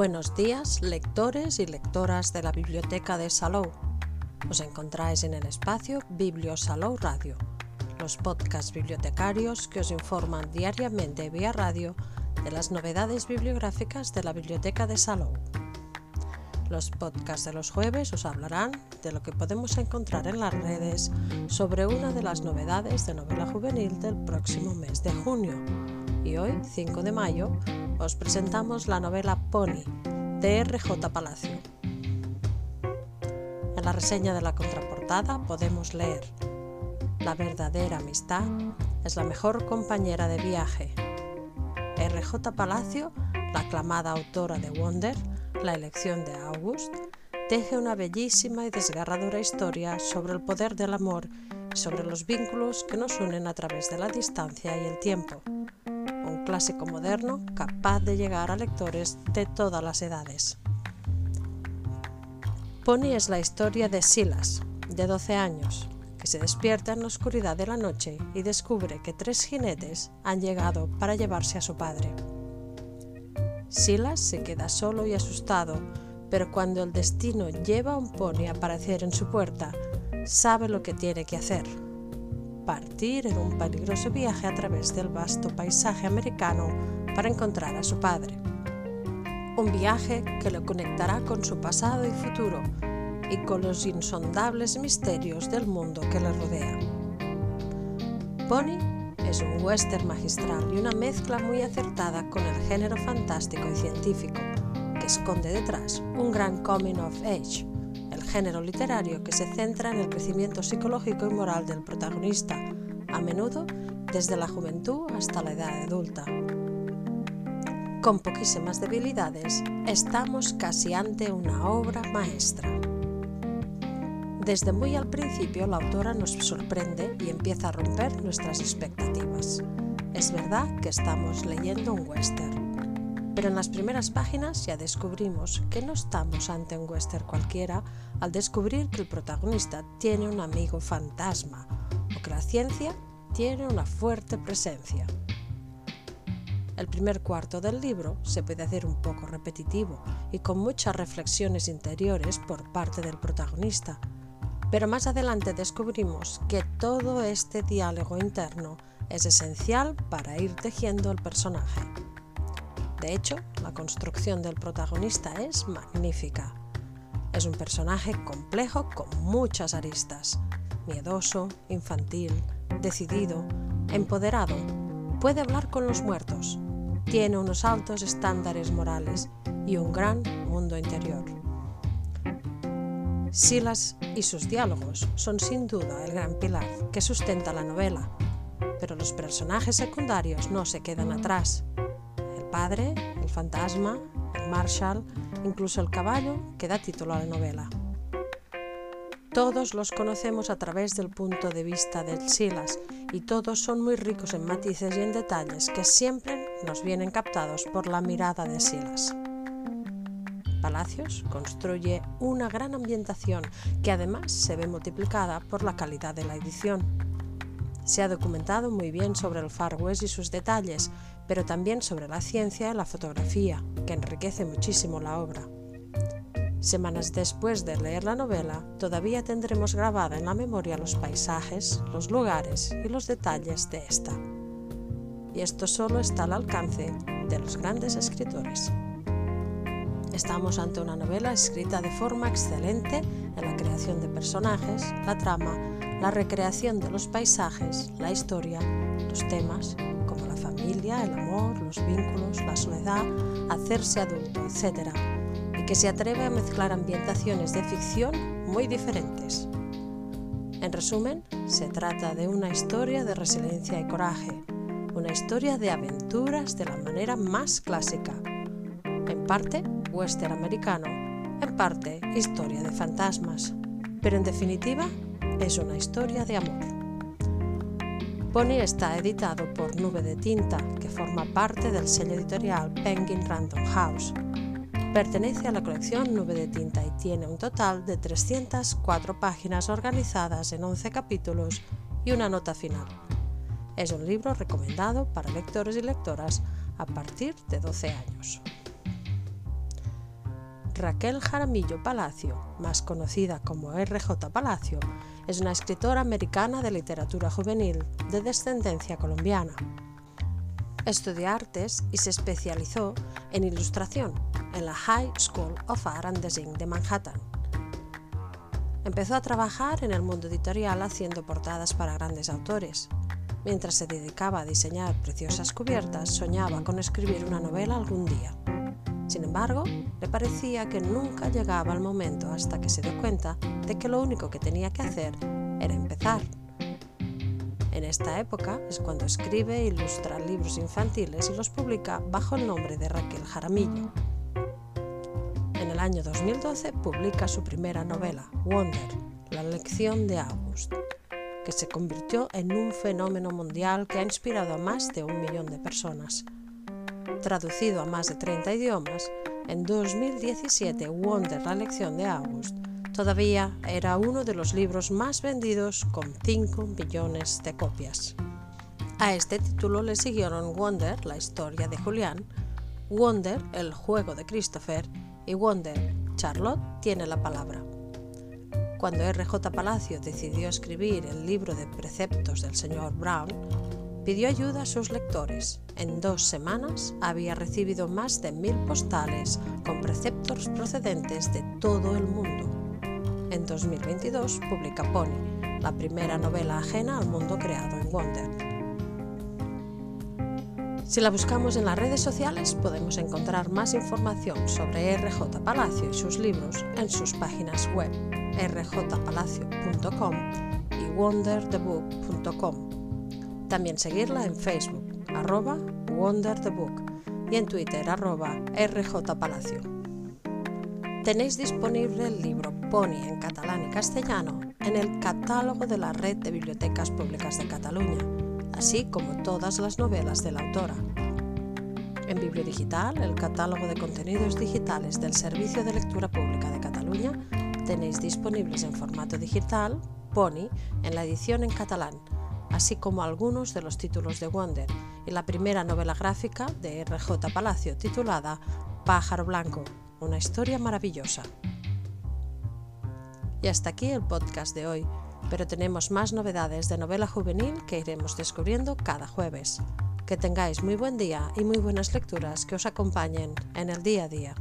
Buenos días, lectores y lectoras de la Biblioteca de Salou. Os encontráis en el espacio Biblio Salou Radio, los podcasts bibliotecarios que os informan diariamente vía radio de las novedades bibliográficas de la Biblioteca de Salou. Los podcasts de los jueves os hablarán de lo que podemos encontrar en las redes sobre una de las novedades de novela juvenil del próximo mes de junio. Y hoy, 5 de mayo, os presentamos la novela Pony de R.J. Palacio. En la reseña de la contraportada podemos leer La verdadera amistad es la mejor compañera de viaje. R.J. Palacio, la aclamada autora de Wonder, La elección de August, teje una bellísima y desgarradora historia sobre el poder del amor y sobre los vínculos que nos unen a través de la distancia y el tiempo clásico moderno capaz de llegar a lectores de todas las edades. Pony es la historia de Silas, de 12 años, que se despierta en la oscuridad de la noche y descubre que tres jinetes han llegado para llevarse a su padre. Silas se queda solo y asustado, pero cuando el destino lleva a un pony a aparecer en su puerta, sabe lo que tiene que hacer partir en un peligroso viaje a través del vasto paisaje americano para encontrar a su padre. Un viaje que lo conectará con su pasado y futuro y con los insondables misterios del mundo que le rodea. Pony es un western magistral y una mezcla muy acertada con el género fantástico y científico, que esconde detrás un gran coming of age género literario que se centra en el crecimiento psicológico y moral del protagonista, a menudo desde la juventud hasta la edad adulta. Con poquísimas debilidades, estamos casi ante una obra maestra. Desde muy al principio la autora nos sorprende y empieza a romper nuestras expectativas. Es verdad que estamos leyendo un western, pero en las primeras páginas ya descubrimos que no estamos ante un western cualquiera al descubrir que el protagonista tiene un amigo fantasma o que la ciencia tiene una fuerte presencia. El primer cuarto del libro se puede hacer un poco repetitivo y con muchas reflexiones interiores por parte del protagonista, pero más adelante descubrimos que todo este diálogo interno es esencial para ir tejiendo el personaje. De hecho, la construcción del protagonista es magnífica. Es un personaje complejo con muchas aristas. Miedoso, infantil, decidido, empoderado. Puede hablar con los muertos. Tiene unos altos estándares morales y un gran mundo interior. Silas y sus diálogos son sin duda el gran pilar que sustenta la novela, pero los personajes secundarios no se quedan atrás padre, el fantasma, el Marshall, incluso el caballo que da título a la novela. Todos los conocemos a través del punto de vista del Silas y todos son muy ricos en matices y en detalles que siempre nos vienen captados por la mirada de Silas. Palacios construye una gran ambientación que además se ve multiplicada por la calidad de la edición. Se ha documentado muy bien sobre el Far West y sus detalles, pero también sobre la ciencia y la fotografía, que enriquece muchísimo la obra. Semanas después de leer la novela, todavía tendremos grabada en la memoria los paisajes, los lugares y los detalles de esta. Y esto solo está al alcance de los grandes escritores. Estamos ante una novela escrita de forma excelente en la creación de personajes, la trama, la recreación de los paisajes, la historia, los temas el amor, los vínculos, la soledad, hacerse adulto, etc. Y que se atreve a mezclar ambientaciones de ficción muy diferentes. En resumen, se trata de una historia de resiliencia y coraje, una historia de aventuras de la manera más clásica, en parte western americano, en parte historia de fantasmas, pero en definitiva es una historia de amor. Pony está editado por Nube de Tinta, que forma parte del sello editorial Penguin Random House. Pertenece a la colección Nube de Tinta y tiene un total de 304 páginas organizadas en 11 capítulos y una nota final. Es un libro recomendado para lectores y lectoras a partir de 12 años. Raquel Jaramillo Palacio, más conocida como RJ Palacio, es una escritora americana de literatura juvenil de descendencia colombiana. Estudió artes y se especializó en ilustración en la High School of Art and Design de Manhattan. Empezó a trabajar en el mundo editorial haciendo portadas para grandes autores. Mientras se dedicaba a diseñar preciosas cubiertas, soñaba con escribir una novela algún día. Sin embargo, le parecía que nunca llegaba el momento hasta que se dio cuenta de que lo único que tenía que hacer era empezar. En esta época es cuando escribe e ilustra libros infantiles y los publica bajo el nombre de Raquel Jaramillo. En el año 2012 publica su primera novela, Wonder, La lección de August, que se convirtió en un fenómeno mundial que ha inspirado a más de un millón de personas. Traducido a más de 30 idiomas, en 2017 Wonder, la lección de August, todavía era uno de los libros más vendidos con 5 millones de copias. A este título le siguieron Wonder, la historia de Julián, Wonder, el juego de Christopher y Wonder, Charlotte tiene la palabra. Cuando R.J. Palacio decidió escribir el libro de preceptos del señor Brown, pidió ayuda a sus lectores. En dos semanas había recibido más de mil postales con preceptos procedentes de todo el mundo. En 2022 publica Pony, la primera novela ajena al mundo creado en Wonder. Si la buscamos en las redes sociales podemos encontrar más información sobre RJ Palacio y sus libros en sus páginas web rjpalacio.com y wonderthebook.com también seguirla en Facebook, arroba WonderTheBook y en Twitter, arroba rjpalacio. Tenéis disponible el libro Pony en catalán y castellano en el catálogo de la Red de Bibliotecas Públicas de Cataluña, así como todas las novelas de la autora. En Bibliodigital, el catálogo de contenidos digitales del Servicio de Lectura Pública de Cataluña, tenéis disponibles en formato digital Pony en la edición en catalán así como algunos de los títulos de Wonder y la primera novela gráfica de R.J. Palacio titulada Pájaro Blanco, una historia maravillosa. Y hasta aquí el podcast de hoy, pero tenemos más novedades de novela juvenil que iremos descubriendo cada jueves. Que tengáis muy buen día y muy buenas lecturas que os acompañen en el día a día.